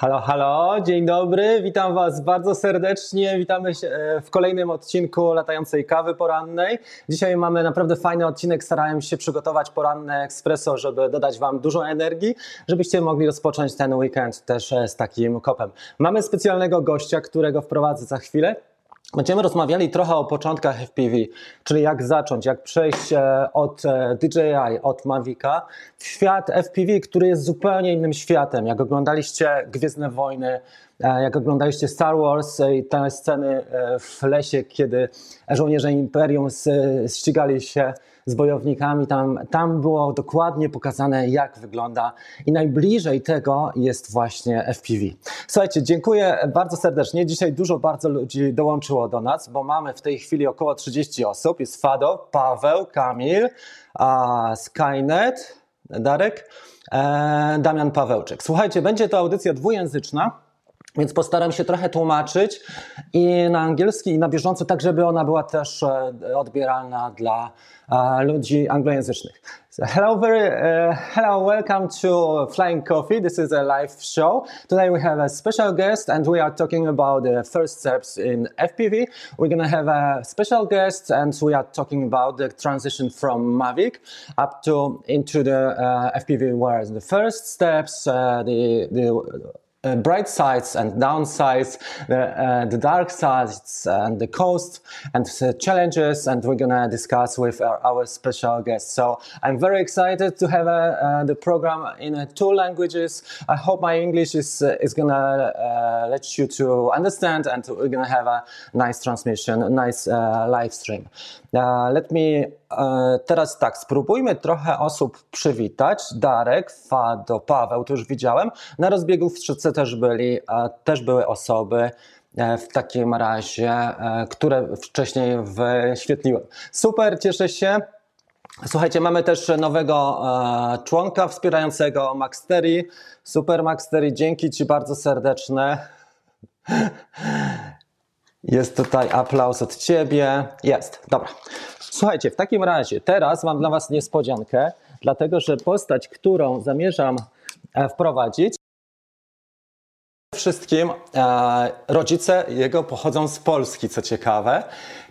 Halo, halo, dzień dobry, witam Was bardzo serdecznie. Witamy się e, w kolejnym odcinku latającej kawy porannej. Dzisiaj mamy naprawdę fajny odcinek. Starałem się przygotować poranne espresso, żeby dodać Wam dużo energii, żebyście mogli rozpocząć ten weekend też e, z takim kopem. Mamy specjalnego gościa, którego wprowadzę za chwilę. Będziemy rozmawiali trochę o początkach FPV, czyli jak zacząć, jak przejść e, od e, DJI, od Mavica w świat FPV, który jest zupełnie innym światem. Jak oglądaliście Gwiezdne Wojny, e, jak oglądaliście Star Wars i te sceny w lesie, kiedy żołnierze Imperium ścigali się z bojownikami. Tam, tam było dokładnie pokazane, jak wygląda i najbliżej tego jest właśnie FPV. Słuchajcie, dziękuję bardzo serdecznie. Dzisiaj dużo bardzo ludzi dołączyło do nas, bo mamy w tej chwili około 30 osób. Jest Fado, Paweł, Kamil, Skynet, Darek, e, Damian Pawełczyk. Słuchajcie, będzie to audycja dwujęzyczna. Więc postaram się trochę tłumaczyć i na angielski, i na bieżąco, tak żeby ona była też e, odbieralna dla ludzi anglojęzycznych. So, hello, very, uh, hello, welcome to Flying Coffee. This is a live show. Today we have a special guest, and we are talking about the first steps in FPV. We're gonna have a special guest, and we are talking about the transition from Mavic up to into the uh, FPV world. The first steps, uh, the the uh, bright sides and downsides, the, uh, the dark sides and the cost and the challenges, and we're gonna discuss with our, our special guest. So I'm very excited to have uh, the program in uh, two languages. I hope my English is uh, is gonna uh, let you to understand, and we're gonna have a nice transmission, a nice live stream. Let me teraz tak, spróbujmy trochę osób przywitać. Darek, Fado, Paweł, to już widziałem. Na rozbiegówce też byli, też były osoby e, w takim razie, e, które wcześniej wyświetliłem. Super, cieszę się. Słuchajcie, mamy też nowego e, członka wspierającego Maxtery. Super Maxtery, dzięki Ci bardzo serdeczne. Jest tutaj aplauz od Ciebie. Jest, dobra. Słuchajcie, w takim razie teraz mam dla Was niespodziankę, dlatego że postać, którą zamierzam wprowadzić, wszystkim e, rodzice jego pochodzą z Polski, co ciekawe,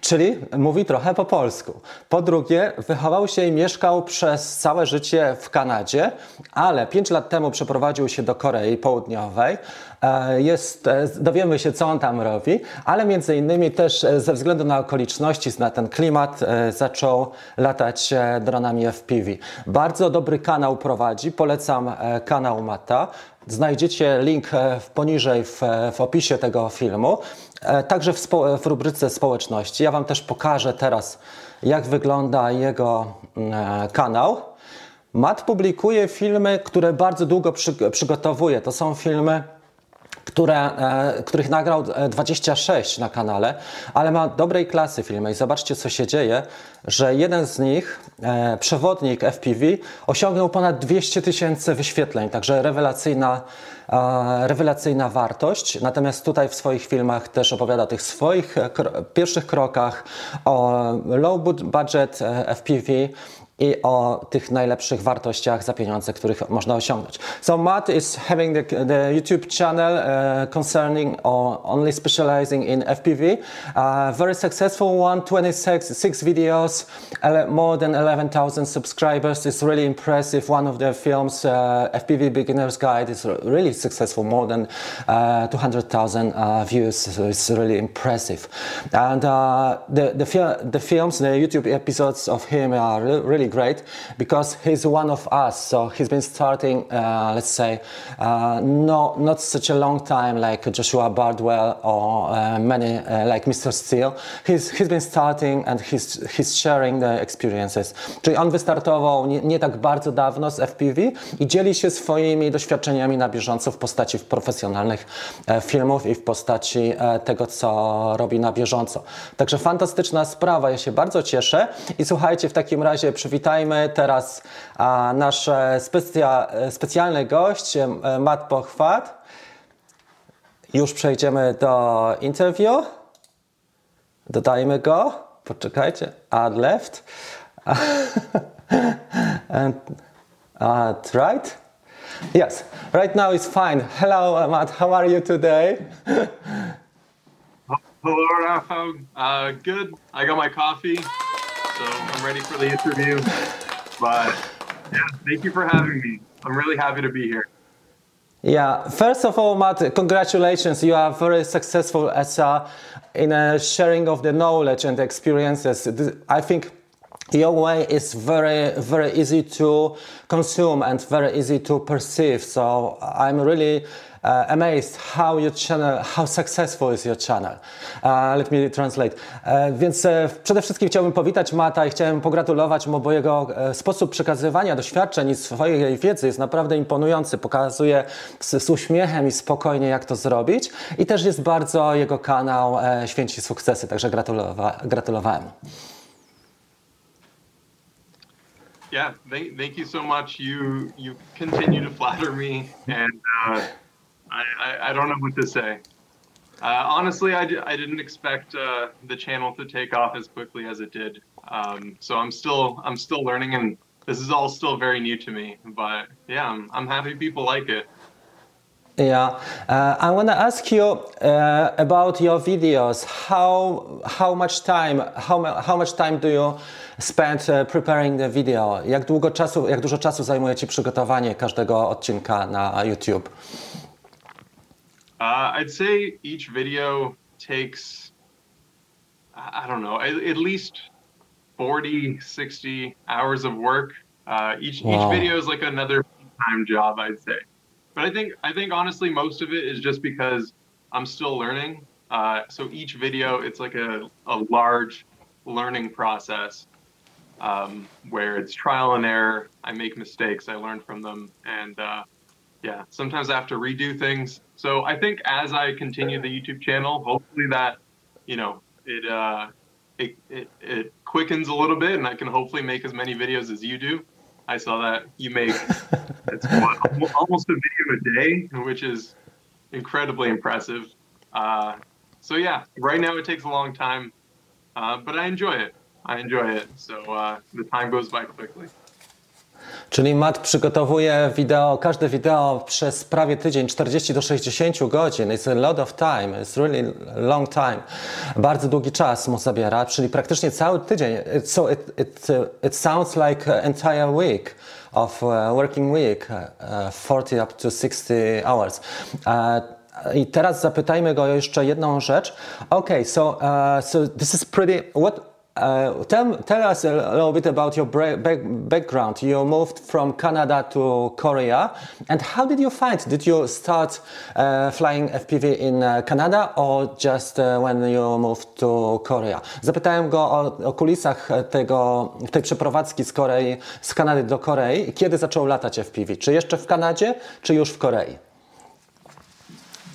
czyli mówi trochę po polsku. Po drugie, wychował się i mieszkał przez całe życie w Kanadzie, ale pięć lat temu przeprowadził się do Korei Południowej. E, jest, e, dowiemy się, co on tam robi, ale między innymi też e, ze względu na okoliczności, na ten klimat, zaczął latać dronami FPV. Bardzo dobry kanał prowadzi, polecam kanał Mata. Znajdziecie link poniżej w, w opisie tego filmu, także w, w rubryce społeczności. Ja Wam też pokażę teraz, jak wygląda jego mm, kanał. Matt publikuje filmy, które bardzo długo przy, przygotowuje. To są filmy które, e, których nagrał 26 e, na kanale, ale ma dobrej klasy filmy i zobaczcie co się dzieje, że jeden z nich, e, przewodnik FPV, osiągnął ponad 200 tysięcy wyświetleń, także rewelacyjna, rewelacyjna wartość. Natomiast tutaj w swoich filmach też opowiada o tych swoich pierwszych krokach, o low budget FPV, i o tych najlepszych wartościach za pieniądze, których można osiągnąć. So Matt is having the, the YouTube channel uh, concerning or only specializing in FPV. Uh, very successful one, 26 videos, more than 11,000 subscribers. It's really impressive. One of the films, uh, FPV Beginner's Guide, is really successful, more than uh, 200,000 uh, views. So it's really impressive. And uh, the, the, the films, the YouTube episodes of him are really really great because he's one of us. So he's been starting, uh, let's say, uh, no, not such a long time like Joshua Bardwell or uh, many uh, like Mr. Steele. He's, he's been starting and he's, he's sharing the experiences. Czyli on wystartował nie, nie tak bardzo dawno z FPV i dzieli się swoimi doświadczeniami na bieżąco w postaci profesjonalnych e, filmów i w postaci e, tego, co robi na bieżąco. Także fantastyczna sprawa, ja się bardzo cieszę i słuchajcie, w takim razie przywitamy Witajmy teraz a, nasz e, specja, e, specjalny gość, e, Matt Pochwat. Już przejdziemy do interview. Dodajmy go. Poczekajcie. Add left. And, add right. Yes, right now it's fine. Hello, Matt. How are you today? Hello, Rafa. Uh, good. I got my coffee, so I'm ready for the interview. But yeah, thank you for having me. I'm really happy to be here. Yeah. First of all, Matt, congratulations. You are very successful as a, in a sharing of the knowledge and experiences. I think your way is very, very easy to consume and very easy to perceive. So I'm really uh, amazed how your channel, how successful is your channel. Uh, let me translate. E, więc e, przede wszystkim chciałbym powitać Mata i chciałem pogratulować mu, bo jego e, sposób przekazywania doświadczeń i swojej wiedzy jest naprawdę imponujący. Pokazuje z, z uśmiechem i spokojnie, jak to zrobić. I też jest bardzo jego kanał e, Święci Sukcesy, także gratulowa, gratulowałem. Yeah, thank, thank you so much. You you continue to flatter me, and uh, I, I I don't know what to say. Uh, honestly, I, I didn't expect uh, the channel to take off as quickly as it did. Um, so I'm still I'm still learning, and this is all still very new to me. But yeah, I'm I'm happy people like it. Yeah, uh, I want to ask you uh, about your videos. How how much time how how much time do you spend uh, preparing the video? Jak długo czasu jak dużo czasu zajmuje ci przygotowanie każdego odcinka na YouTube? Uh, I'd say each video takes, I don't know, at, at least 40, 60 hours of work. Uh, each Wow. each video is like another time job, I'd say. But I think I think honestly most of it is just because I'm still learning. Uh, so each video, it's like a, a large learning process um, where it's trial and error. I make mistakes, I learn from them, and uh, yeah, sometimes I have to redo things. So I think as I continue the YouTube channel, hopefully that, you know, it uh, it, it it quickens a little bit, and I can hopefully make as many videos as you do. I saw that you make it's what, almost a video a day, which is incredibly impressive. Uh, so yeah, right now it takes a long time, uh, but I enjoy it. I enjoy it. So uh, the time goes by quickly. Czyli Matt przygotowuje wideo, każde wideo przez prawie tydzień, 40 do 60 godzin. It's a lot of time, it's really long time. Bardzo długi czas mu zabiera, czyli praktycznie cały tydzień. So it, it, uh, it sounds like entire week of uh, working week, uh, 40 up to 60 hours. Uh, I teraz zapytajmy go jeszcze jedną rzecz. Okay, so, uh, so this is pretty, what, Uh, tell, tell us a little bit about your background. You moved from Canada to Korea, and how did you find? Did you start uh, flying FPV in uh, Canada, or just uh, when you moved to Korea? Zapytałem go o, o kulisach tego, tej przeprowadzki z Korei, z Kanady do Korei. Kiedy zaczął latać FPV? Czy jeszcze w Kanadzie, czy już w Korei?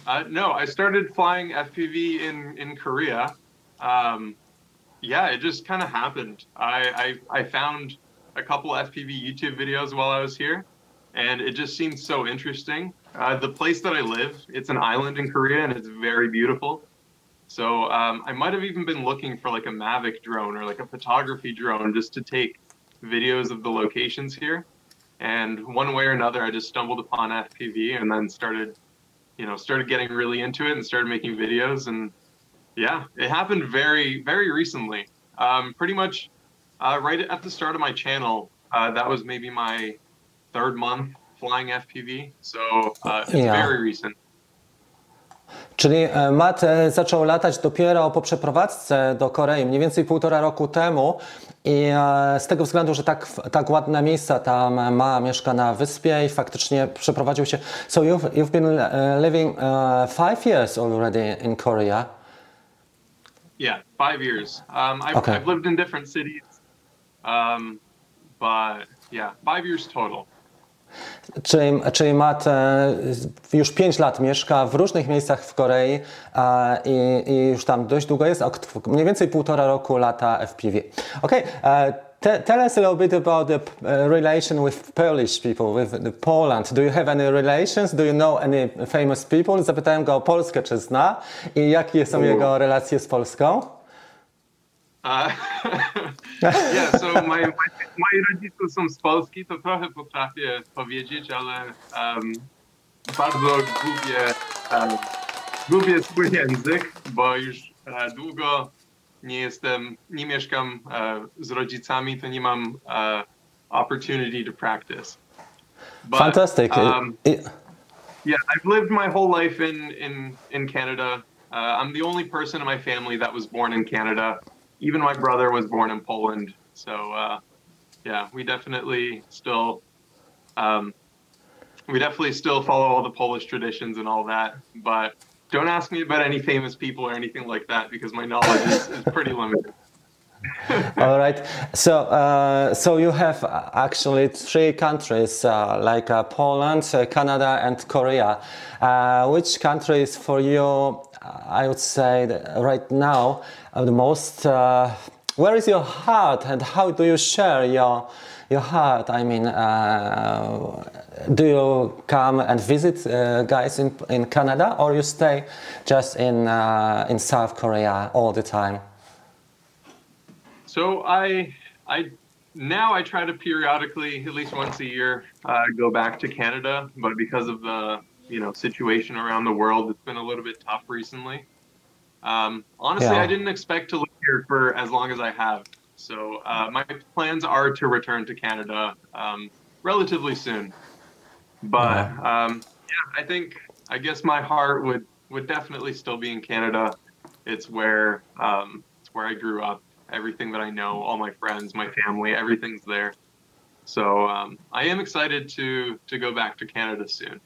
Uh, no, I started flying FPV in in Korea. Um, yeah, it just kind of happened. I, I I found a couple FPV YouTube videos while I was here, and it just seemed so interesting. Uh, the place that I live, it's an island in Korea, and it's very beautiful. So um, I might have even been looking for like a Mavic drone or like a photography drone just to take videos of the locations here. And one way or another, I just stumbled upon FPV and then started you know, started getting really into it and started making videos. And yeah, it happened very, very recently. Um, pretty much uh, right at the start of my channel. Uh, that was maybe my third month flying FPV. So uh, it's Yeah. very recent. Czyli e, Matt e, zaczął latać dopiero po przeprowadzce do Korei, mniej więcej półtora roku temu. I e, z tego względu, że tak, tak ładne miejsca tam ma, mieszka na wyspie i faktycznie przeprowadził się. So you've, you've been living e, five years already in Korea. Yeah, five years. Um, I've, Okay. I've lived in different cities, um, but yeah, five years total. Czyli, czyli Matt e, już 5 lat mieszka w różnych miejscach w Korei e, i, i już tam dość długo jest, mniej więcej półtora roku lata FPV. Okay, uh, te, tell us a little bit about the uh, relation with Polish people, with the Poland. Do you have any relations? Do you know any famous people? Zapytałem go o Polskę, czy zna i jakie są jego relacje z Polską? Uh, yeah, so my, my, moi rodzice są z Polski, to trochę potrafię powiedzieć, ale um, bardzo lubię, um, lubię swój język, bo już e, długo nie jestem, nie mieszkam z rodzicami, to nie mam opportunity to practice. But, Fantastic. um, yeah, I've lived my whole life in in in Canada. Uh, I'm the only person in my family that was born in Canada. Even my brother was born in Poland. So uh, yeah, we definitely still um, we definitely still follow all the Polish traditions and all that. But don't ask me about any famous people or anything like that because my knowledge is, is pretty limited. All right. So, uh, so you have actually three countries uh, like uh, Poland, uh, Canada, and Korea. Uh, which country is for you? uh, I would say right now the most. Where is your heart, and how do you share your your heart? I mean, uh, do you come and visit uh, guys in in Canada, or you stay just in uh, in South Korea all the time? So I I now I try to periodically, at least once a year, uh, go back to Canada. But because of the you know situation around the world, it's been a little bit tough recently. Um, honestly, Yeah. I didn't expect to live here for as long as I have. So uh, my plans are to return to Canada um, relatively soon. But um, yeah, I think I guess my heart would would definitely still be in Canada. It's where um, it's where I grew up. Everything that I know, all my friends, my family, everything's there. So um, I am excited to to go back to Canada soon.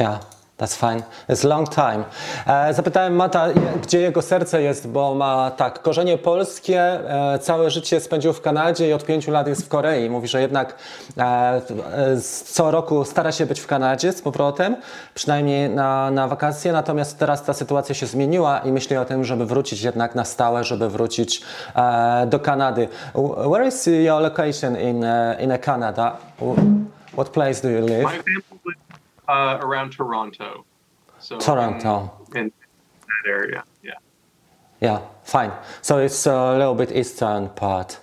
Yeah, that's fine. It's long time. E, zapytałem Mata, gdzie jego serce jest, bo ma tak, korzenie polskie, e, całe życie spędził w Kanadzie i od pięciu lat jest w Korei. Mówi, że jednak e, e, co roku stara się być w Kanadzie z powrotem, przynajmniej na, na wakacje, natomiast teraz ta sytuacja się zmieniła i myśli o tym, żeby wrócić jednak na stałe, żeby wrócić e, do Kanady. Where is your location in, e, in Canada? What place do you live? My family lives uh, around Toronto. So Toronto. in, that area. Yeah. Yeah, fine. So it's a little bit eastern part.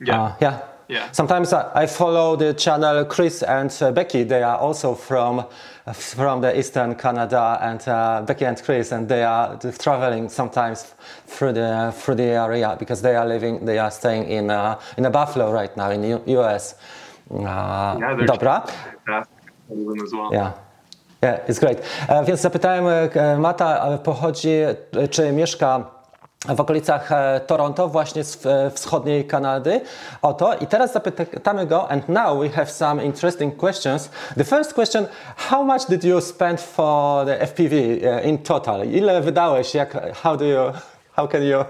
Yeah. Uh, yeah. Yeah. Sometimes I, follow the channel Chris and uh, Becky. They are also from from the eastern Canada, and uh, Becky and Chris, and they are traveling sometimes through the through the area because they are living, they are staying in uh, in a Buffalo right now in the US. Uh, yeah. Dobra. Yeah. Yeah, it's great. E, Więc zapytałem e, Mata, e, pochodzi, e, czy mieszka w okolicach Toronto, właśnie z wschodniej Kanady, o to. I teraz zapytamy go, and now we have some interesting questions. The first question, how much did you spend for the FPV in total? Ile wydałeś? Jak, how do you, how can you uh,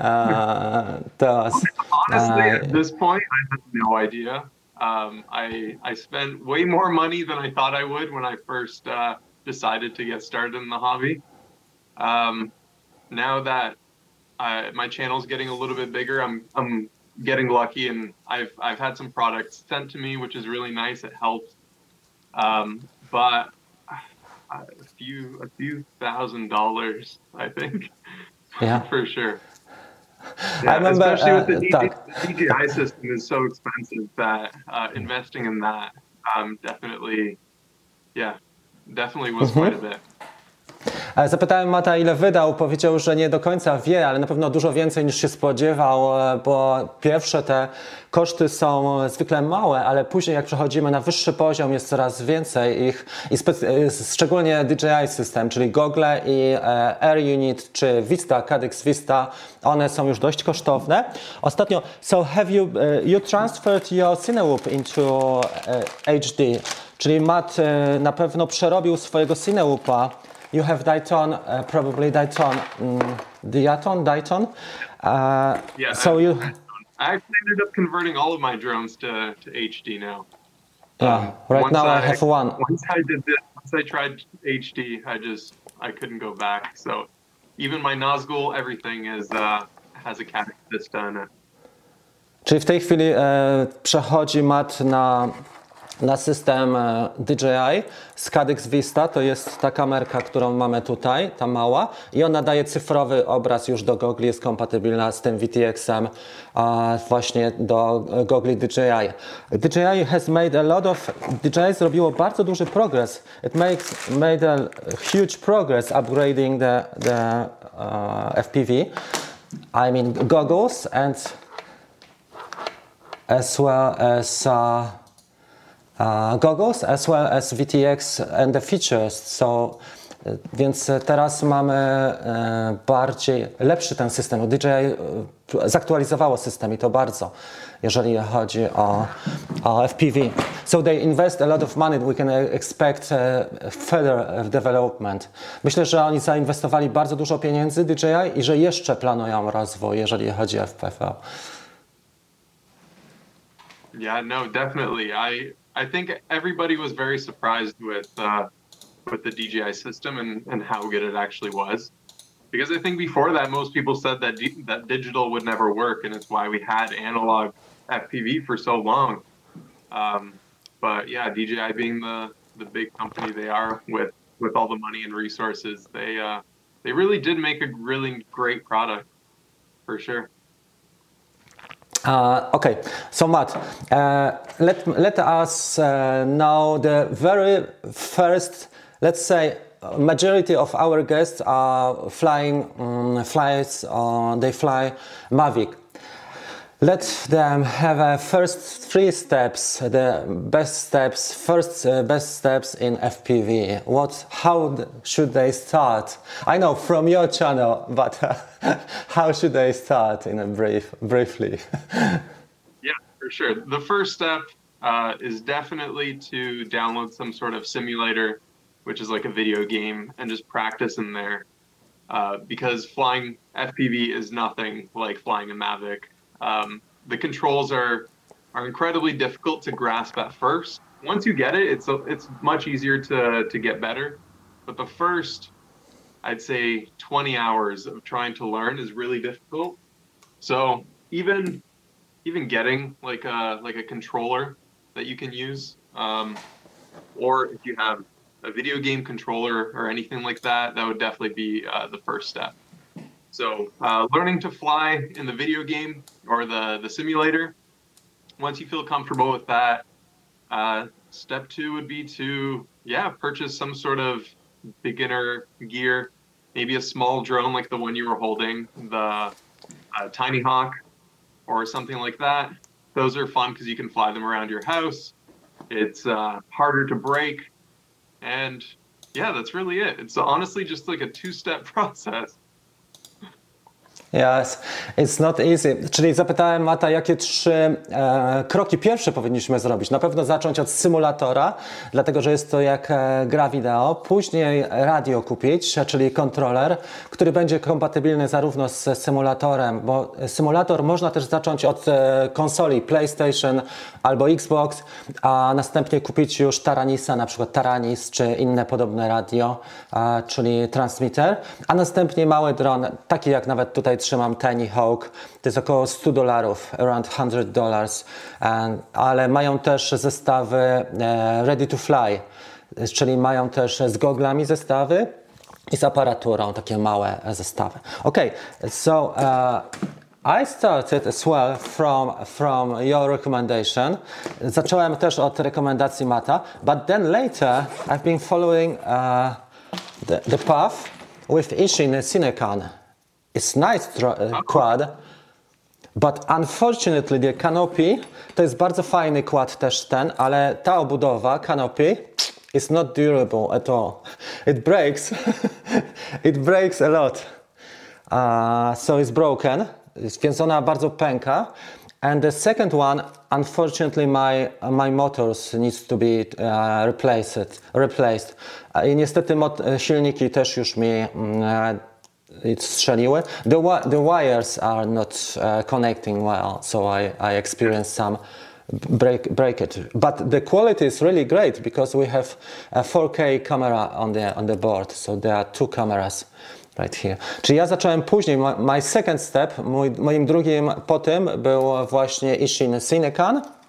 tell us? Honestly, at this point, I have no idea. Um, I I spent way more money than I thought I would when I first uh, decided to get started in the hobby. Um, now that I, my channel's getting a little bit bigger, I'm I'm getting lucky, and I've I've had some products sent to me, which is really nice. It helps, um, but a few a few thousand dollars, I think, yeah. for sure. I remember, especially with the, uh, DJ, the DJI system is so expensive that uh, investing in that um, definitely, yeah, definitely was quite a bit. E, Zapytałem Mata, ile wydał. Powiedział, że nie do końca wie, ale na pewno dużo więcej niż się spodziewał, e, bo pierwsze te koszty są zwykle małe, ale później jak przechodzimy na wyższy poziom jest coraz więcej ich i e, szczególnie DJI system, czyli Google i Air Unit czy Vista, Caddx Vista, one są już dość kosztowne. Ostatnio, so have you, you transferred your Cinewoop into HD, czyli Matt na pewno przerobił swojego Cinewoopa You have Dayton, uh, probably Dayton, mm, Diaton, Dayton. Uh, Yeah. So I, you, I actually ended up converting all of my drones to, to HD now. yeah. Um, right now I have one. Once I did this, once I tried HD, I just I couldn't go back. So even my Nazgul, everything is uh, has a Caddx Vista in it. Czyli w tej chwili e, przechodzi Matt na na system e, DJI. Skadix Vista to jest ta kamerka, którą mamy tutaj, ta mała i ona daje cyfrowy obraz już do gogli, jest kompatybilna z tym VTX-em właśnie do gogli DJI. DJI has made a lot of, DJI zrobiło bardzo duży progress. It makes, made a huge progress upgrading the, the uh, FPV. I mean goggles and as well as uh, goggles, as well as VTX and the features. So, e, więc teraz mamy e, bardziej lepszy ten system. DJI e, zaktualizowało system i to bardzo, jeżeli chodzi o, o FPV. So they invest a lot of money. We can expect further development. Myślę, że oni zainwestowali bardzo dużo pieniędzy DJI i że jeszcze planują rozwój, jeżeli chodzi o FPV. Yeah, no, definitely. I I think everybody was very surprised with uh, with the DJI system and, and how good it actually was, because I think before that most people said that that digital would never work, and it's why we had analog FPV for so long. Um, but yeah, DJI being the the big company they are with with all the money and resources, they uh, they really did make a really great product for sure. Uh, okay, so Matt, uh, let, let us uh, know the very first, let's say, majority of our guests are flying um, flights, uh, they fly Mavic. Let them have a first three steps, the best steps, first uh, best steps in FPV. What, how should they start? I know from your channel, but uh, how should they start in a brief, briefly? yeah, for sure. The first step uh, is definitely to download some sort of simulator, which is like a video game, and just practice in there. Uh, because flying FPV is nothing like flying a Mavic um, the controls are are incredibly difficult to grasp at first. Once you get it, it's it's much easier to to get better. But the first, I'd say, 20 hours of trying to learn is really difficult. So even even getting like a like a controller that you can use, um, or if you have a video game controller or anything like that, that would definitely be uh, the first step. So uh, learning to fly in the video game or the, the simulator, once you feel comfortable with that, uh, step two would be to, yeah, purchase some sort of beginner gear, maybe a small drone like the one you were holding, the uh, Tiny Hawk or something like that. Those are fun because you can fly them around your house. It's uh, harder to break. And yeah, that's really it. It's honestly just like a two step process. Yes, it's not easy. Czyli zapytałem Mata, jakie trzy e, kroki pierwsze powinniśmy zrobić. Na pewno zacząć od symulatora, dlatego że jest to jak e, gra wideo. Później radio kupić, czyli kontroler, który będzie kompatybilny zarówno z symulatorem, bo symulator można też zacząć od e, konsoli PlayStation albo Xbox, a następnie kupić już Taranisa, na przykład Taranis czy inne podobne radio, e, czyli transmitter, a następnie mały dron, taki jak nawet tutaj trzymam Tiny Hawk, to jest około 100 dolarów, around 100 dollars, ale mają też zestawy e, ready to fly, czyli mają też z goglami zestawy i z aparaturą takie małe zestawy. Ok, so uh, I started as well from, from your recommendation. Zacząłem też od rekomendacji Mata, but then later I've been following uh, the, the path with Ishin Cinecan. It's nice uh, quad, but unfortunately the canopy, to jest bardzo fajny quad też ten, ale ta obudowa, canopy, is not durable at all. It breaks, it breaks a lot. Uh, so it's broken, więc ona bardzo pęka. And the second one, unfortunately, my my motors needs to be uh, replaced. Replaced. I niestety silniki też już mi uh, strzeliły. The, the wires are not uh, connecting well, so I, I experienced some break, breakage. But the quality is really great because we have a 4K camera on the, on the board, so there are two cameras right here. Czyli ja zacząłem później, my second step, mój, moim drugim po tym był właśnie Ishin Cinecan E,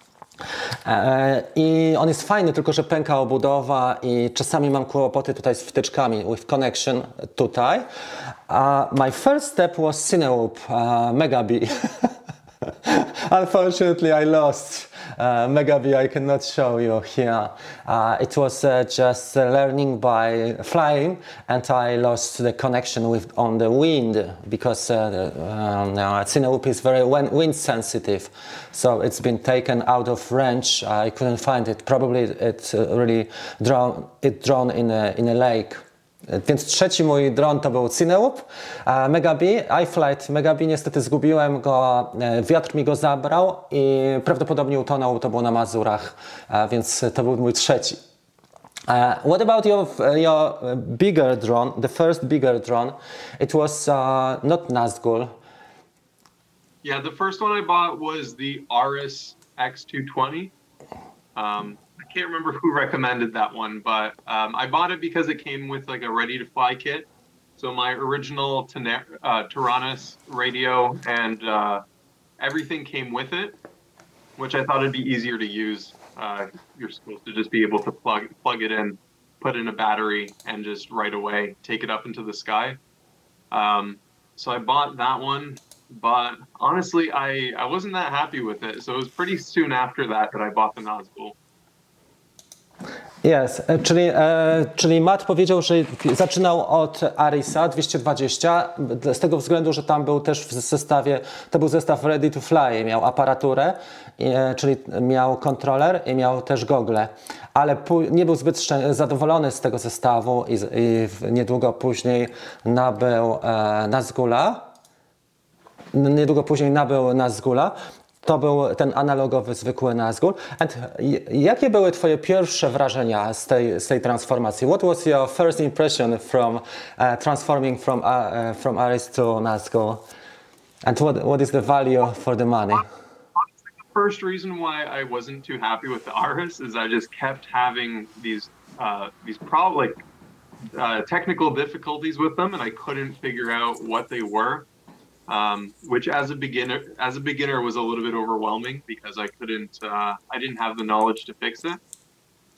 I on jest fajny, tylko że pęka obudowa i czasami mam kłopoty tutaj z wtyczkami, with connection tutaj. Uh, my first step was Cineloop uh, Megabee. Unfortunately, I lost uh. I cannot show you here. Uh, it was uh, just learning by flying, and I lost the connection with on the wind because uh, um, is very wind sensitive. So it's been taken out of range. I couldn't find it. Probably it uh, really drawn it drawn in a in a lake. Więc trzeci mój dron to był Cineloop, Megabee, iFlight Megabee, niestety zgubiłem go, e, wiatr mi go zabrał i prawdopodobnie utonął, to było na Mazurach, więc to był mój trzeci. Uh, what about your your bigger drone, the first bigger drone? It was uh, not Nazgul. Yeah, the first one I bought was the Aris X220. Um, can't remember who recommended that one, but um, I bought it because it came with like a ready to fly kit. So my original uh, Tyrannus radio and uh, everything came with it, which I thought it'd be easier to use. Uh, you're supposed to just be able to plug plug it in, put in a battery, and just right away take it up into the sky. Um, so I bought that one, but honestly, I I wasn't that happy with it. So it was pretty soon after that that I bought the Nazgul. Jest, e, czyli, e, czyli Matt powiedział, że zaczynał od Arisa 220 z tego względu, że tam był też w zestawie, to był zestaw Ready to Fly, miał aparaturę, e, czyli miał kontroler i miał też gogle, ale nie był zbyt zadowolony z tego zestawu i, i niedługo później nabył e, Nazgula, niedługo później nabył Nazgula to był ten analogowy, zwykły Nazgul. And jakie były Twoje pierwsze wrażenia z tej, z tej transformacji? What was your first impression from uh, transforming from, uh, from Aris to Nazgul? And what, what is the value for the money? The first reason why I wasn't too happy with the Aris is I just kept having these uh, these probably uh, technical difficulties with them, and I couldn't figure out what they were um, which as a beginner as a beginner was a little bit overwhelming because I couldn't uh, I didn't have the knowledge to fix it.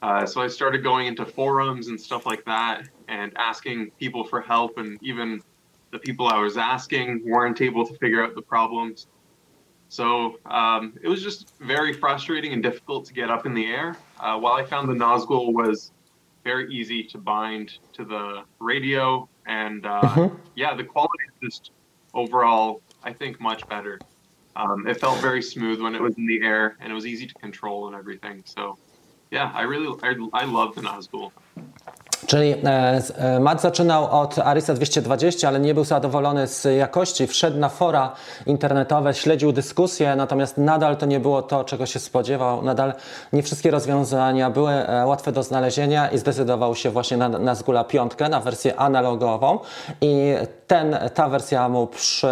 Uh, so I started going into forums and stuff like that and asking people for help, and even the people I was asking weren't able to figure out the problems. So um, it was just very frustrating and difficult to get up in the air. Uh, while I found the Nazgul was very easy to bind to the radio, and uh, mm-hmm. yeah, the quality is just overall, I think much better. Um, it felt very smooth when it was in the air, and it was easy to control and everything. So, yeah, I really I, I love the Nazgul. Czyli e, e, Matt zaczynał od Arisa 220, ale nie był zadowolony z jakości. Wszedł na fora internetowe, śledził dyskusje, natomiast nadal to nie było to, czego się spodziewał. Nadal nie wszystkie rozwiązania były e, łatwe do znalezienia i zdecydował się właśnie na, na Zgula piątkę, na wersję analogową i ten, ta wersja mu przy,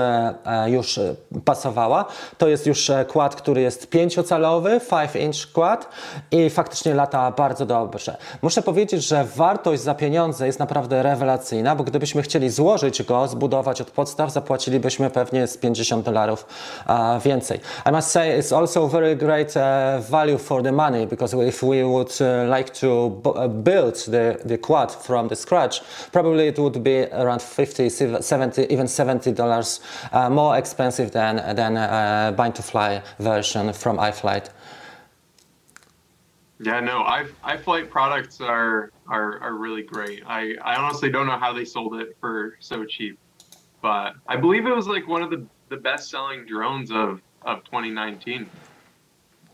już pasowała. To jest już kład, który jest pięciocalowy, 5-inch kład i faktycznie lata bardzo dobrze. Muszę powiedzieć, że wartość za pieniądze jest naprawdę rewelacyjna, bo gdybyśmy chcieli złożyć go, zbudować od podstaw, zapłacilibyśmy pewnie z 50 dolarów więcej. I must say it's also very great value for the money because if we would like to build the, the quad from the scratch, probably it would be around 50, 70, even 70 dollars uh, more expensive than, than uh, bind to fly version from iFlight. Yeah, no, I iFlight products are, are are really great. I I honestly don't know how they sold it for so cheap, but I believe it was like one of the the best selling drones of of 2019.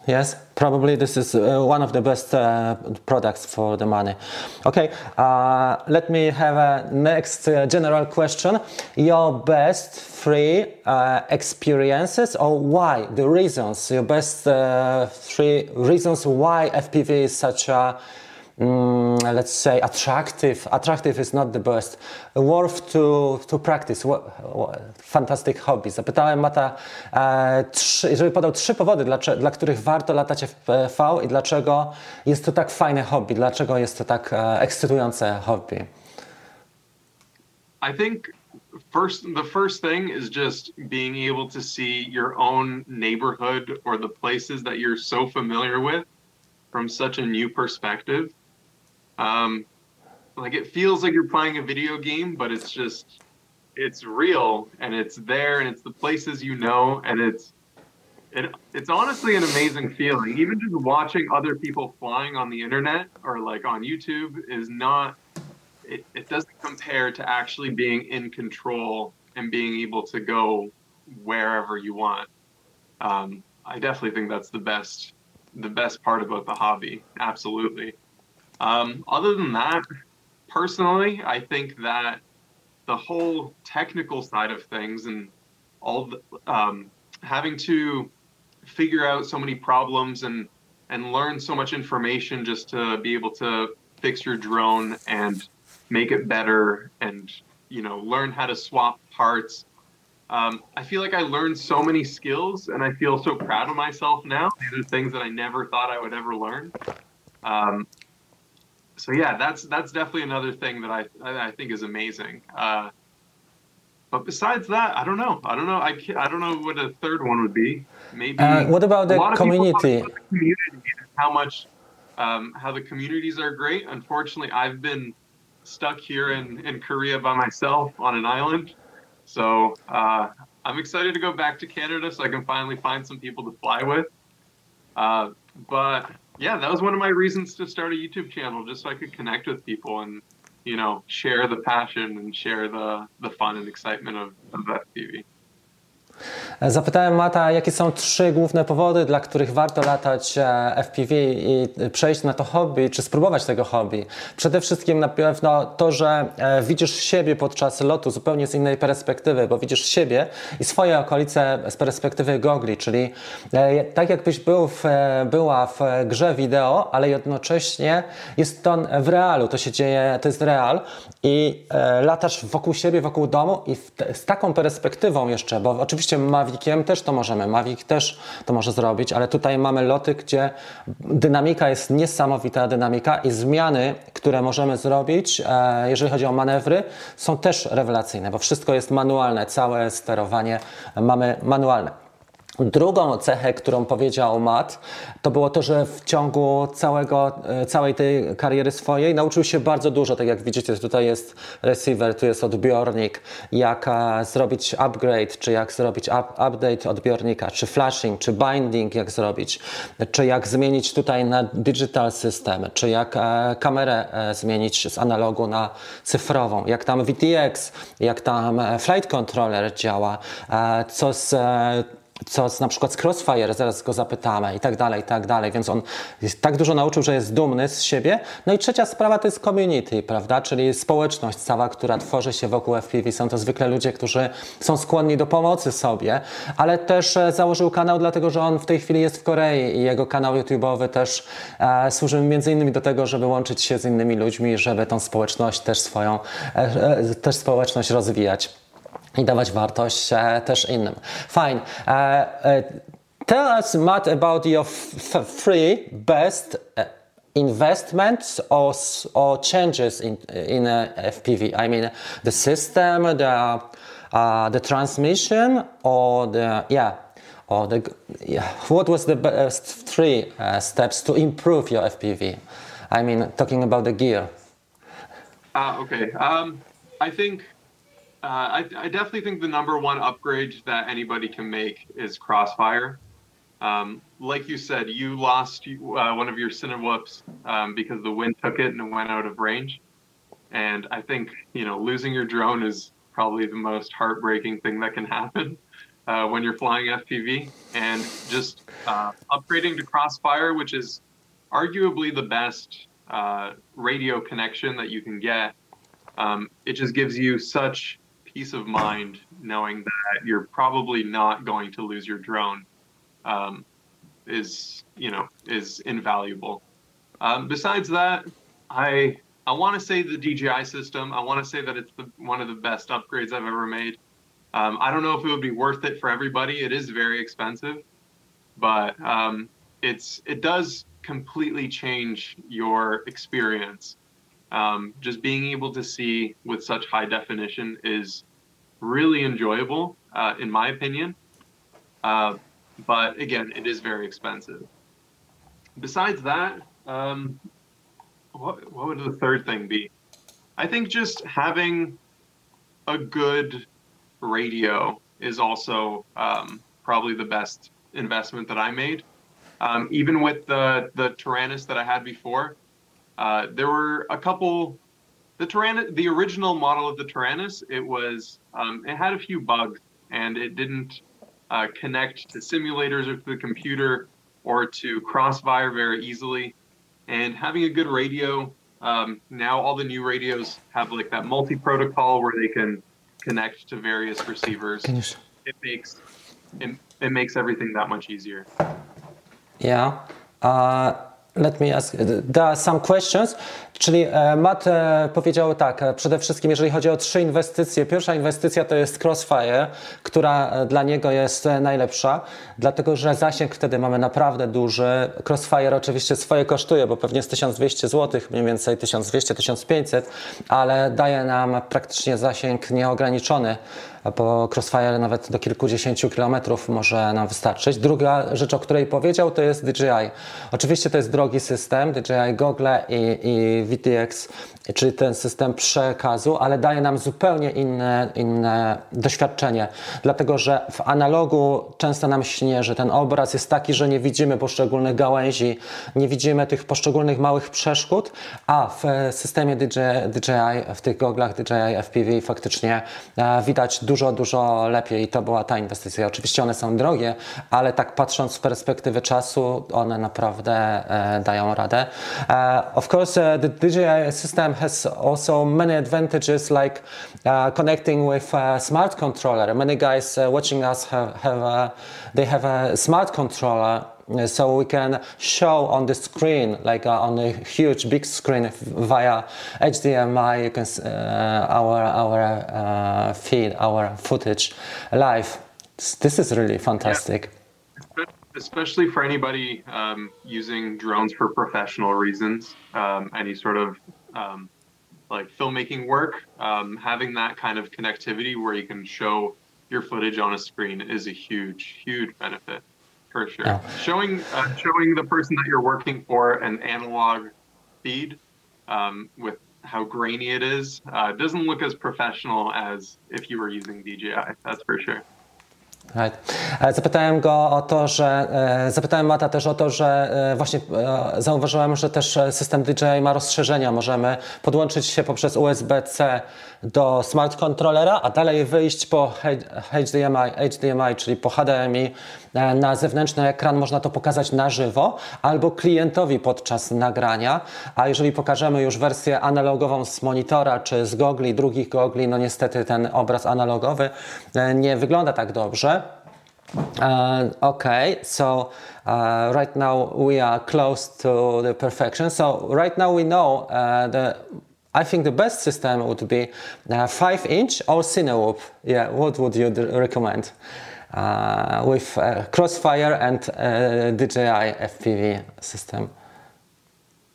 Yes, probably this is uh, one of the best uh, products for the money. Okay, uh, let me have a next uh, general question. Your best three uh, experiences or why, the reasons, your best uh, three reasons why FPV is such a mm, let's say attractive. Attractive is not the best. Worth to, to practice. Fantastic hobby. Zapytałem Mata e, trzy, żeby podał trzy powody dla, dla których warto latać FPV i dlaczego jest to tak fajne hobby dlaczego jest to tak e, ekscytujące hobby. I think first the first thing is just being able to see your own neighborhood or the places that you're so familiar with from such a new perspective um, like it feels like you're playing a video game but it's just it's real and it's there and it's the places you know and it's it, it's honestly an amazing feeling even just watching other people flying on the internet or like on youtube is not it, it doesn't compare to actually being in control and being able to go wherever you want. Um, I definitely think that's the best the best part about the hobby. Absolutely. Um, other than that, personally, I think that the whole technical side of things and all the, um, having to figure out so many problems and and learn so much information just to be able to fix your drone and make it better and you know learn how to swap parts. Um, i feel like i learned so many skills and i feel so proud of myself now. These are things that i never thought i would ever learn. Um, so yeah that's that's definitely another thing that i i think is amazing uh, but besides that i don't know i don't know i i don't know what a third one would be maybe uh, what about the community? the community how much um, how the communities are great unfortunately i've been stuck here in, in Korea by myself on an island. So uh, I'm excited to go back to Canada so I can finally find some people to fly with. Uh, but yeah, that was one of my reasons to start a YouTube channel, just so I could connect with people and, you know, share the passion and share the, the fun and excitement of, of FPV. Zapytałem Mata, jakie są trzy główne powody, dla których warto latać e, FPV i przejść na to hobby, czy spróbować tego hobby. Przede wszystkim na pewno to, że e, widzisz siebie podczas lotu zupełnie z innej perspektywy, bo widzisz siebie i swoje okolice z perspektywy gogli, czyli e, tak jakbyś był w, była w grze wideo, ale jednocześnie jest to w realu, to się dzieje, to jest real i latasz wokół siebie, wokół domu i z taką perspektywą jeszcze, bo Oczywiście Maviciem też to możemy, Mavic też to może zrobić, ale tutaj mamy loty, gdzie dynamika jest niesamowita dynamika i zmiany, które możemy zrobić, e, jeżeli chodzi o manewry, są też rewelacyjne, bo wszystko jest manualne, całe sterowanie mamy manualne. Drugą cechę, którą powiedział Matt, to było to, że w ciągu całego, e, całej tej kariery swojej nauczył się bardzo dużo. Tak jak widzicie, tutaj jest receiver, tu jest odbiornik, jak e, zrobić upgrade, czy jak zrobić up, update odbiornika, czy flashing, czy binding, jak zrobić, czy jak zmienić tutaj na digital system, czy jak e, kamerę zmienić z analogu na cyfrową, jak tam VTX, jak tam flight controller działa, co z co z, na przykład z Crossfire, zaraz go zapytamy i tak dalej, i tak dalej, więc on tak dużo nauczył, że jest dumny z siebie. No i trzecia sprawa to jest community, prawda, czyli społeczność cała, która tworzy się wokół FPV. Są to zwykle ludzie, którzy są skłonni do pomocy sobie, ale też e, założył kanał dlatego, że on w tej chwili jest w Korei i jego kanał YouTube'owy też e, służy między innymi do tego, żeby łączyć się z innymi ludźmi, żeby tą społeczność też swoją, e, e, też społeczność rozwijać. I dawać wartość e, też innym. Fine. E, e, tell us, Matt, about your three best investments or, or changes in, in FPV. I mean, the system, the, uh, the transmission, or the, yeah, or the, yeah, what was the best three uh, steps to improve your FPV? I mean, talking about the gear. Uh, okay. Um, I think uh, I, I, definitely think the number one upgrade that anybody can make is Crossfire. Um, like you said, you lost uh, one of your Cinewhoops um, because the wind took it and it went out of range. And I think you know losing your drone is probably the most heartbreaking thing that can happen uh, when you're flying FPV. And just uh, upgrading to Crossfire, which is arguably the best uh, radio connection that you can get, um, it just gives you such peace of mind knowing that you're probably not going to lose your drone um, is you know is invaluable. Um, besides that, I I want to say the DJI system. I want to say that it's the, one of the best upgrades I've ever made. Um, I don't know if it would be worth it for everybody. It is very expensive, but um, it's it does completely change your experience um, just being able to see with such high definition is really enjoyable, uh, in my opinion. Uh, but again, it is very expensive. Besides that, um, what what would the third thing be? I think just having a good radio is also um, probably the best investment that I made. Um, even with the the Tyrannus that I had before, uh, there were a couple. The Tyrannus, the original model of the Tyrannus, it was um, it had a few bugs and it didn't uh, connect to simulators or to the computer or to Crossfire very easily. And having a good radio, um, now all the new radios have like that multi protocol where they can connect to various receivers. It makes it, it makes everything that much easier. Yeah. Uh, let me ask. There are some questions. Czyli e, Matt e, powiedział tak, e, przede wszystkim jeżeli chodzi o trzy inwestycje. Pierwsza inwestycja to jest Crossfire, która dla niego jest najlepsza, dlatego że zasięg wtedy mamy naprawdę duży. Crossfire oczywiście swoje kosztuje, bo pewnie jest 1200 zł, mniej więcej 1200-1500, ale daje nam praktycznie zasięg nieograniczony bo Crossfire nawet do kilkudziesięciu kilometrów może nam wystarczyć. Druga rzecz, o której powiedział, to jest DJI. Oczywiście to jest drogi system, DJI Google i, i VTX. Czyli ten system przekazu, ale daje nam zupełnie inne, inne doświadczenie, dlatego że w analogu często nam śnieży. Ten obraz jest taki, że nie widzimy poszczególnych gałęzi, nie widzimy tych poszczególnych małych przeszkód, a w systemie DJI, DJI w tych goglach DJI FPV faktycznie e, widać dużo, dużo lepiej i to była ta inwestycja. Oczywiście one są drogie, ale tak patrząc z perspektywy czasu, one naprawdę e, dają radę. E, of course, the DJI system has also many advantages like uh, connecting with a smart controller. Many guys uh, watching us have, have a, they have a smart controller uh, so we can show on the screen like uh, on a huge big screen via HDMI you can uh, our our uh, feed our footage live. This is really fantastic. Especially for anybody um, using drones for professional reasons, um, any sort of um, like filmmaking work, um, having that kind of connectivity where you can show your footage on a screen is a huge, huge benefit for sure. Yeah. Showing uh, showing the person that you're working for an analog feed um, with how grainy it is uh, doesn't look as professional as if you were using DJI. That's for sure. Right. E, Zapytałem go o to, że e, zapytałem Mata też o to, że e, właśnie zauważyłem, że też system DJI ma rozszerzenia. Możemy podłączyć się poprzez USB-C do smart controllera, a dalej wyjść po HDMI, HDMI czyli po HDMI na zewnętrzny ekran. Można to pokazać na żywo albo klientowi podczas nagrania. A jeżeli pokażemy już wersję analogową z monitora czy z gogli, drugich gogli, no niestety ten obraz analogowy e, nie wygląda tak dobrze. Uh, okay, so uh, right now we are close to the perfection. So right now we know uh, the. I think the best system would be uh, five inch or Cinewoop. Yeah, what would you recommend with uh, Crossfire and uh, DJI FPV system?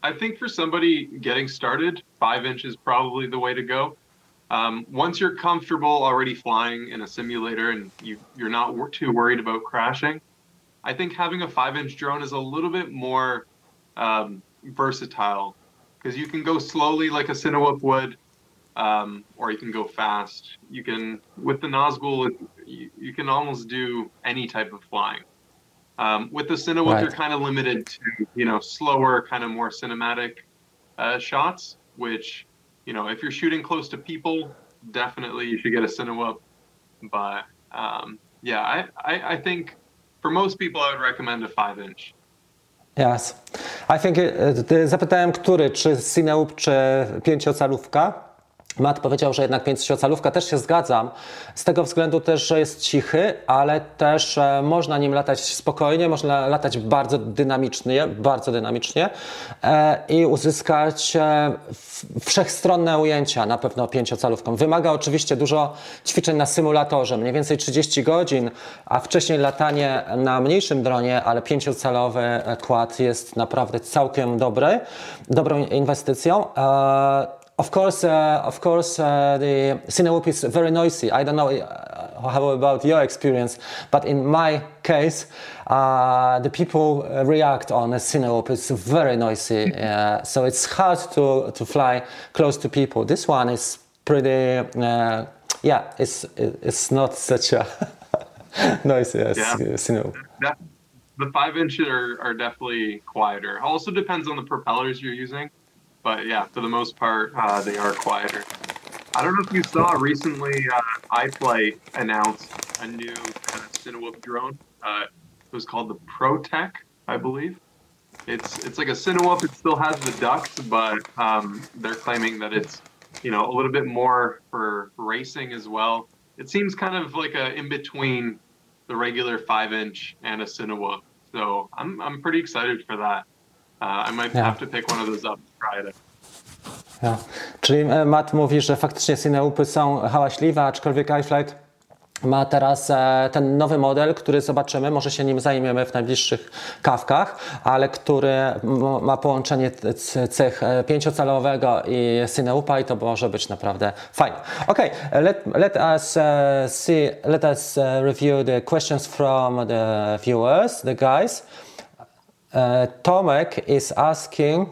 I think for somebody getting started, five inch is probably the way to go. Um, once you're comfortable already flying in a simulator and you, you're not too worried about crashing, I think having a five inch drone is a little bit more um, versatile because you can go slowly like a Cinewhoop would, um, or you can go fast. You can, with the Nazgul, you, you can almost do any type of flying. Um, with the Cinewhoop, Right. you're kind of limited to you know slower, kind of more cinematic uh, shots. Which you know, if you're shooting close to people, definitely you should get a Cinewhoop. But um, yeah, I, I I think for most people, I would recommend a five inch. Yes. I think, zapytałem, który, czy Cinewoop, czy pięciocalówka. Matt powiedział, że jednak pięciocalówka też się zgadzam. Z tego względu też, że jest cichy, ale też e, można nim latać spokojnie, można latać bardzo dynamicznie, bardzo dynamicznie e, i uzyskać e, wszechstronne ujęcia na pewno pięciocalówką. Wymaga oczywiście dużo ćwiczeń na symulatorze, mniej więcej 30 godzin, a wcześniej latanie na mniejszym dronie, ale pięciocalowy e, quad jest naprawdę całkiem dobry, dobrą inwestycją. Of course, uh, of course, uh, the Cinewoop is very noisy. I don't know uh, how about your experience, but in my case, uh, the people react on a Cinewoop. It's very noisy, uh, so it's hard to, to fly close to people. This one is pretty, uh, yeah, it's it's not such a noisy as Yeah. Cinewoop. The five inch are, are definitely quieter. Also depends on the propellers you're using, but yeah, for the most part, uh, they are quieter. I don't know if you saw recently, uh, iFlight announced a new kind of Cinewoop drone. Uh, it was called the ProTech, I believe. It's it's like a Cinewoop. It still has the ducts, but um, they're claiming that it's you know a little bit more for racing as well. It seems kind of like a in between the regular five inch and a Cinewoop. So I'm I'm pretty excited for that. Uh, I might Yeah. have to pick one of those up it. Ja. Czyli e, Matt mówi, że faktycznie Cineupy są hałaśliwe, aczkolwiek iFlight ma teraz e, ten nowy model, który zobaczymy, może się nim zajmiemy w najbliższych kawkach, ale który ma połączenie cech e, pięciocalowego i Cineupa i to może być naprawdę fajne. Okay, let, let us see, let us review the questions from the viewers, the guys. Tomek is asking,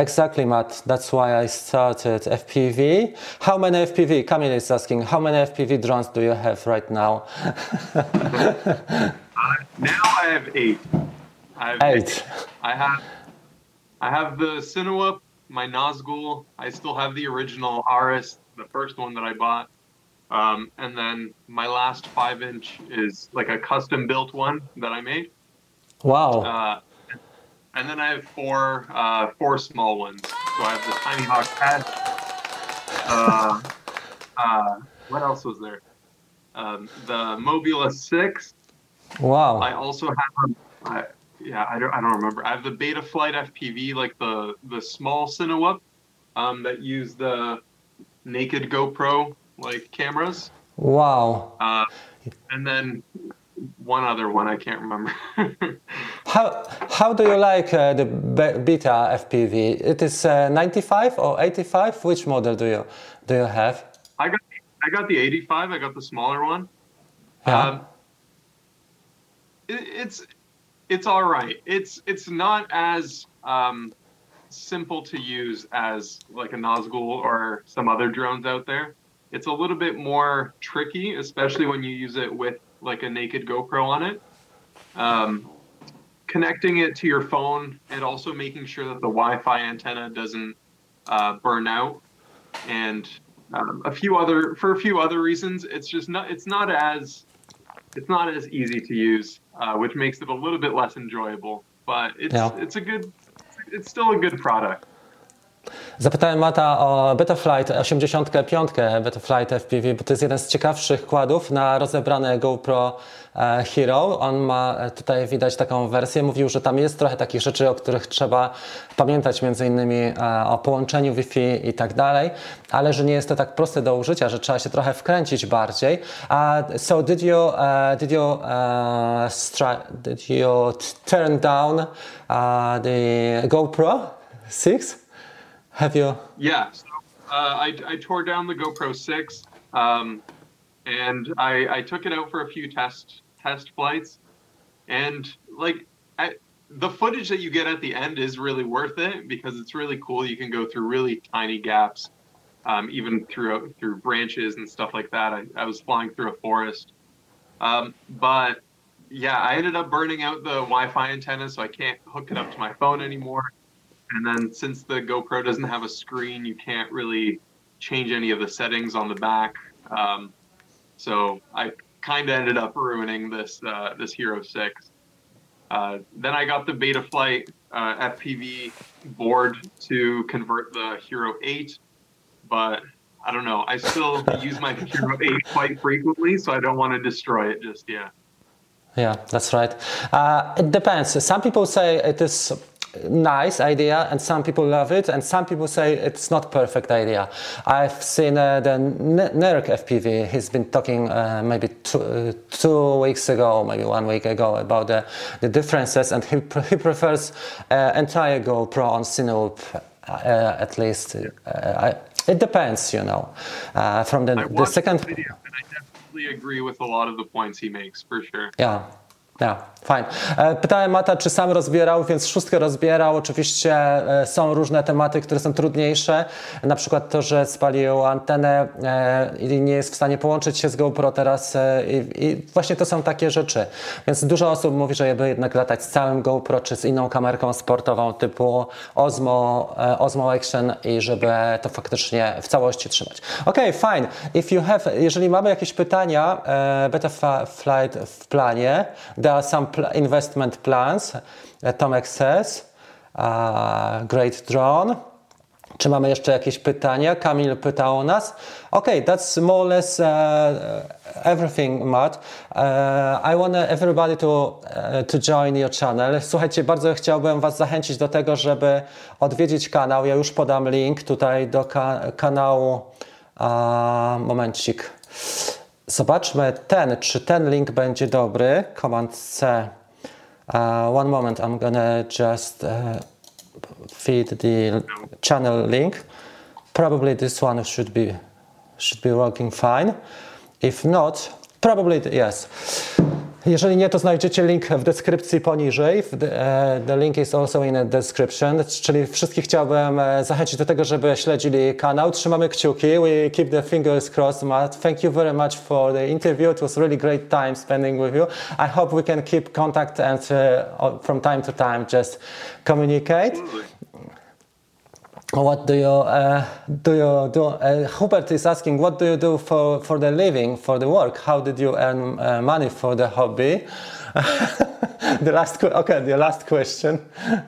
Exactly, Matt. That's why I started FPV. How many FPV? Camille is asking, how many FPV drones do you have right now? Now I have eight. I have Eight. I have I have the Cinewoop, my Nazgul. I still have the original Aris, the first one that I bought. Um, and then my last five inch is like a custom built one that I made. Wow. Uh, and then I have four uh, four small ones. So I have the Tiny Hawk Pad. Uh, uh, what else was there? Um, the Mobula Six. Wow. I also have, I, yeah, I don't, I don't remember. I have the Beta Flight FPV, like the the small Cinewoop, um, that use the naked GoPro like cameras, Wow. uh, and then one other one I can't remember. How, how do you like uh, the Beta FPV? It is uh, 95 or 85? Which model do you do you have? I got I got the 85. I got the smaller one. Yeah. Um, it, it's it's all right. It's it's not as um, simple to use as like a Nazgul or some other drones out there. It's a little bit more tricky, especially when you use it with like a naked GoPro on it. Um, connecting it to your phone and also making sure that the Wi-Fi antenna doesn't uh, burn out, and um, a few other for a few other reasons. It's just not it's not as it's not as easy to use, uh, which makes it a little bit less enjoyable. But it's Yeah. it's a good it's still a good product. Zapytałem Mata o Betaflight 85, Betaflight FPV, bo to jest jeden z ciekawszych kładów na rozebrane GoPro e, Hero. On ma e, tutaj widać taką wersję. Mówił, że tam jest trochę takich rzeczy, o których trzeba pamiętać, między innymi e, o połączeniu Wi-Fi i tak dalej, ale że nie jest to tak proste do użycia, że trzeba się trochę wkręcić bardziej. Uh, so did you, uh, did you, uh, did you turn down uh, the GoPro 6? Have you? Yeah. So uh, I I tore down the GoPro six, um, and I I took it out for a few test test flights, and like the footage that you get at the end is really worth it because it's really cool. You can go through really tiny gaps, um, even through through branches and stuff like that. I, I was flying through a forest, um, but yeah, I ended up burning out the Wi-Fi antenna, so I can't hook it up to my phone anymore. And then since the GoPro doesn't have a screen, you can't really change any of the settings on the back. Um, so I kind of ended up ruining this uh, this Hero Six. Uh, then I got the Betaflight uh, FPV board to convert the Hero 8, but I don't know. I still use my Hero 8 quite frequently, so I don't want to destroy it just yet. Yeah, that's right. Uh, it depends. Some people say it is nice idea and some people love it and some people say it's not perfect idea i've seen uh, the N- nerk fpv he's been talking uh, maybe two, uh, two weeks ago maybe one week ago about the, the differences and he, he prefers uh, entire gopro on Cinewoop uh, at least. Uh, I, it depends, you know. Uh, from the, the second. video, and I definitely agree with a lot of the points he makes for sure. Ja, ja, fajnie. E, Pytałem Mata, czy sam rozbierał, więc szóstkę rozbierał. Oczywiście e, są różne tematy, które są trudniejsze. Na przykład to, że spalił antenę e, i nie jest w stanie połączyć się z GoPro teraz. I, właśnie to są takie rzeczy. Więc dużo osób mówi, że żeby jednak latać z całym GoPro, czy z inną kamerką sportową typu Osmo, Osmo Action i żeby to faktycznie w całości trzymać. Okej, fine. If you have, jeżeli mamy jakieś pytania, Beta Flight w planie, there are some pl- investment plans, e, Tomek says, uh, great drone. Czy mamy jeszcze jakieś pytania? Kamil pytał o nas. Okay, that's more or less uh, everything, Matt. Uh, I want everybody to, uh, to join your channel. Słuchajcie, bardzo chciałbym Was zachęcić do tego, żeby odwiedzić kanał. Ja już podam link tutaj do ka- kanału. Uh, momencik. Zobaczmy ten, czy ten link będzie dobry. Command C. Uh, one moment, I'm gonna just uh, feed the channel link. Probably this one should be should be working fine. If not, probably yes. Jeżeli nie, to znajdziecie link w deskrypcji poniżej. E, the link is also in the description. Czyli wszystkich chciałbym e, zachęcić do tego, żeby śledzili kanał. Trzymamy kciuki. We keep the fingers crossed, Matt. Thank you very much for the interview. It was really great time spending with you. I hope we can keep contact and uh, from time to time just communicate. What do you uh, do? You do? Uh, Hubert is asking, what do you do for, for the living, for the work? How did you earn uh, money for the hobby? the last, okay, the last question. Yeah,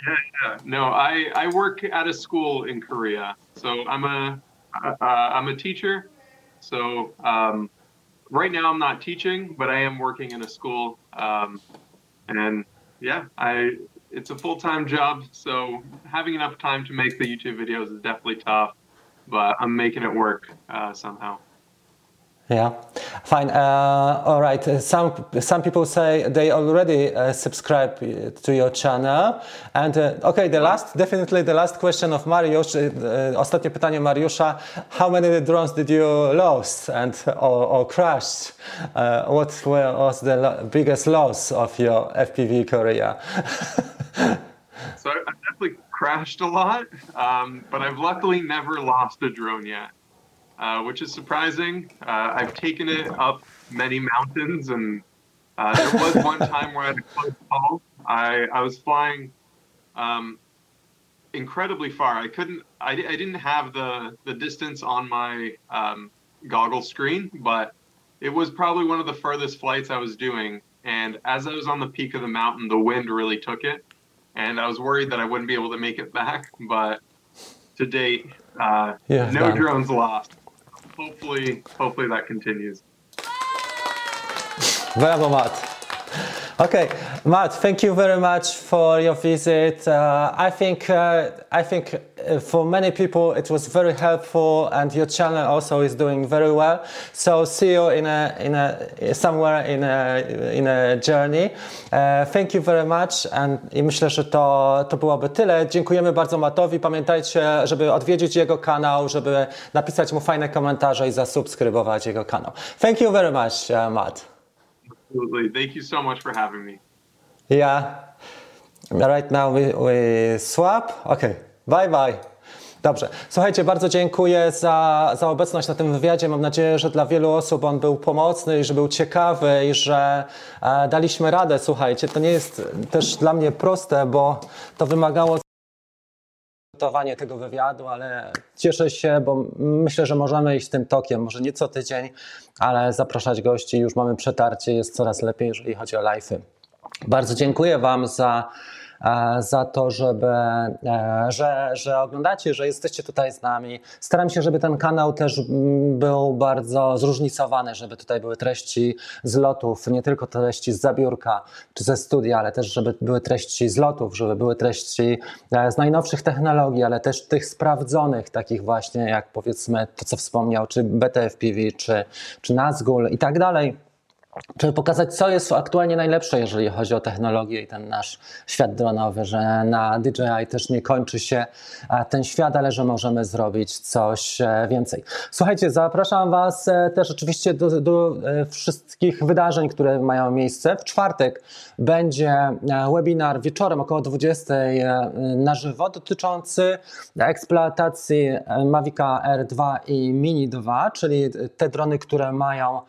yeah. No, I, I work at a school in Korea. So I'm a uh, I'm a teacher. So um, right now I'm not teaching, but I am working in a school. Um, and yeah, I it's a full time job. So having enough time to make the YouTube videos is definitely tough, but I'm making it work uh, somehow. Yeah, fine. Uh, all right. Some some people say they already uh, subscribe uh, to your channel. And uh, okay, the last, definitely the last question of Mariusz. Uh, uh, ostatnie pytanie Mariusza. How many drones did you lose and or, or crashed? What was the biggest loss of your FPV career? So I- I've definitely crashed a lot, um, but I've luckily never lost a drone yet, uh, which is surprising. Uh, I've taken it up many mountains, and uh, there was one time where I had a close call. I, I was flying um, incredibly far. I couldn't. I, I didn't have the the distance on my um, goggle screen, but it was probably one of the furthest flights I was doing. And as I was on the peak of the mountain, the wind really took it, and I was worried that I wouldn't be able to make it back. But to date, uh, Yeah, no done. drones lost. Hopefully, hopefully that continues. Bravo, Matt. Okay, Matt, thank you very much for your visit. Uh, I think uh, I think for many people it was very helpful, and your channel also is doing very well. So see you in a in a somewhere in a in a journey. Uh, thank you very much, and i myślę, że to to byłoby tyle. Dziękujemy bardzo Matowi. Pamiętajcie, żeby odwiedzić jego kanał, żeby napisać mu fajne komentarze i zasubskrybować jego kanał. Thank you very much, uh, Matt. Absolutely. Thank you so much for having me. Yeah. Right now we, we swap. Okay. Bye bye. Dobrze. Słuchajcie, bardzo dziękuję za, za obecność na tym wywiadzie. Mam nadzieję, że dla wielu osób on był pomocny i że był ciekawy i że e, daliśmy radę. Słuchajcie, to nie jest też dla mnie proste, bo to wymagało przygotowanie tego wywiadu, ale cieszę się, bo myślę, że możemy iść tym tokiem, może nie co tydzień, ale zapraszać gości, już mamy przetarcie, jest coraz lepiej, jeżeli chodzi o live'y. Bardzo dziękuję Wam za, za to, żeby, e, że, że oglądacie, że jesteście tutaj z nami. Staram się, żeby ten kanał też mm, był bardzo zróżnicowany, żeby tutaj były treści z lotów, nie tylko treści z zabiórka czy ze studia, ale też, żeby były treści z lotów, żeby były treści e, z najnowszych technologii, ale też tych sprawdzonych, takich właśnie jak powiedzmy to, co wspomniał, czy BTFPV, czy, czy Nazgul i tak dalej. Żeby pokazać, co jest aktualnie najlepsze, jeżeli chodzi o technologię i ten nasz świat dronowy, że na DJI też nie kończy się e, ten świat, ale że możemy zrobić coś e, więcej. Słuchajcie, zapraszam Was e, też oczywiście do, do wszystkich wydarzeń, które mają miejsce. W czwartek będzie webinar wieczorem około 20 na żywo dotyczący eksploatacji Mavica R2 i Mini 2, czyli te drony, które mają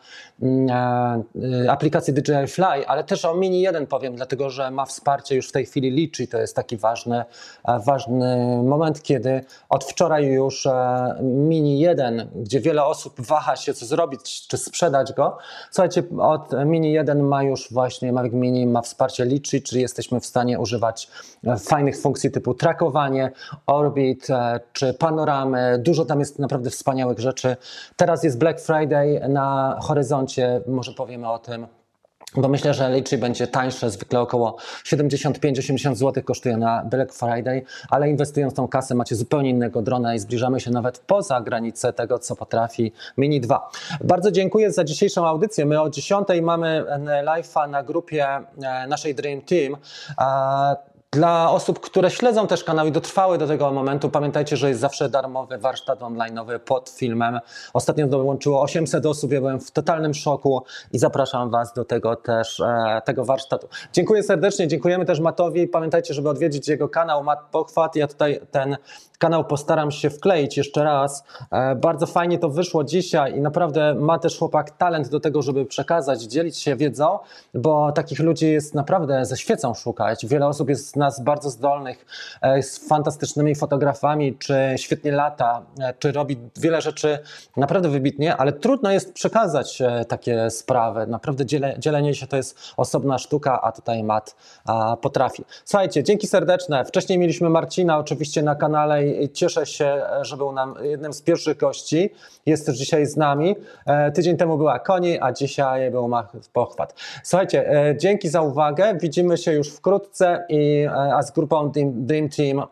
Y, aplikacji DJI Fly, ale też o Mini 1 powiem, dlatego że ma wsparcie już w tej chwili Litchi. To jest taki ważny, e, ważny moment, kiedy od wczoraj już e, Mini 1, gdzie wiele osób waha się, co zrobić, czy sprzedać go. Słuchajcie, od Mini 1 ma już właśnie Mavic Mini ma wsparcie Litchi, czyli jesteśmy w stanie używać e, fajnych funkcji typu trackowanie, orbit czy panoramy. Dużo tam jest naprawdę wspaniałych rzeczy. Teraz jest Black Friday na horyzoncie, może powiemy o tym bo myślę, że Litchi będzie tańsze, zwykle około 75-80 zł kosztuje na Black Friday, ale inwestując tą kasę macie zupełnie innego drona i zbliżamy się nawet poza granicę tego, co potrafi Mini 2. Bardzo dziękuję za dzisiejszą audycję. My o 10 mamy live'a na grupie e, naszej Dream Team. Dla osób, które śledzą też kanał i dotrwały do tego momentu, pamiętajcie, że jest zawsze darmowy warsztat online'owy pod filmem. Ostatnio dołączyło 800 osób, ja byłem w totalnym szoku i zapraszam Was do tego też, e, tego warsztatu. Dziękuję serdecznie, dziękujemy też Matowi. Pamiętajcie, żeby odwiedzić jego kanał Mat Pochwat. Ja tutaj ten kanał postaram się wkleić jeszcze raz. E, bardzo fajnie to wyszło dzisiaj i naprawdę ma też chłopak talent do tego, żeby przekazać, dzielić się wiedzą, bo takich ludzi jest naprawdę ze świecą szukać. Wiele osób jest z nas bardzo zdolnych, e, z fantastycznymi fotografami, czy świetnie lata, e, czy robi wiele rzeczy naprawdę wybitnie, ale trudno jest przekazać takie sprawy. Naprawdę dzielenie się to jest osobna sztuka, a tutaj Mat potrafi. Słuchajcie, dzięki serdeczne. Wcześniej mieliśmy Marcina oczywiście na kanale cieszę się, że był nam jednym z pierwszych gości. Jest też dzisiaj z nami. E, tydzień temu była Koni, a dzisiaj był Pochwat. Słuchajcie, e, dzięki za uwagę. Widzimy się już wkrótce i e, a z grupą Dream Team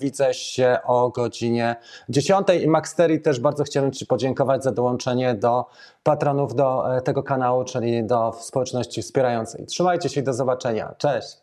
widzę się o godzinie 10. I Max Terry też bardzo chciałem Ci podziękować za dołączenie do patronów do tego kanału, czyli do społeczności wspierającej. Trzymajcie się i do zobaczenia. Cześć!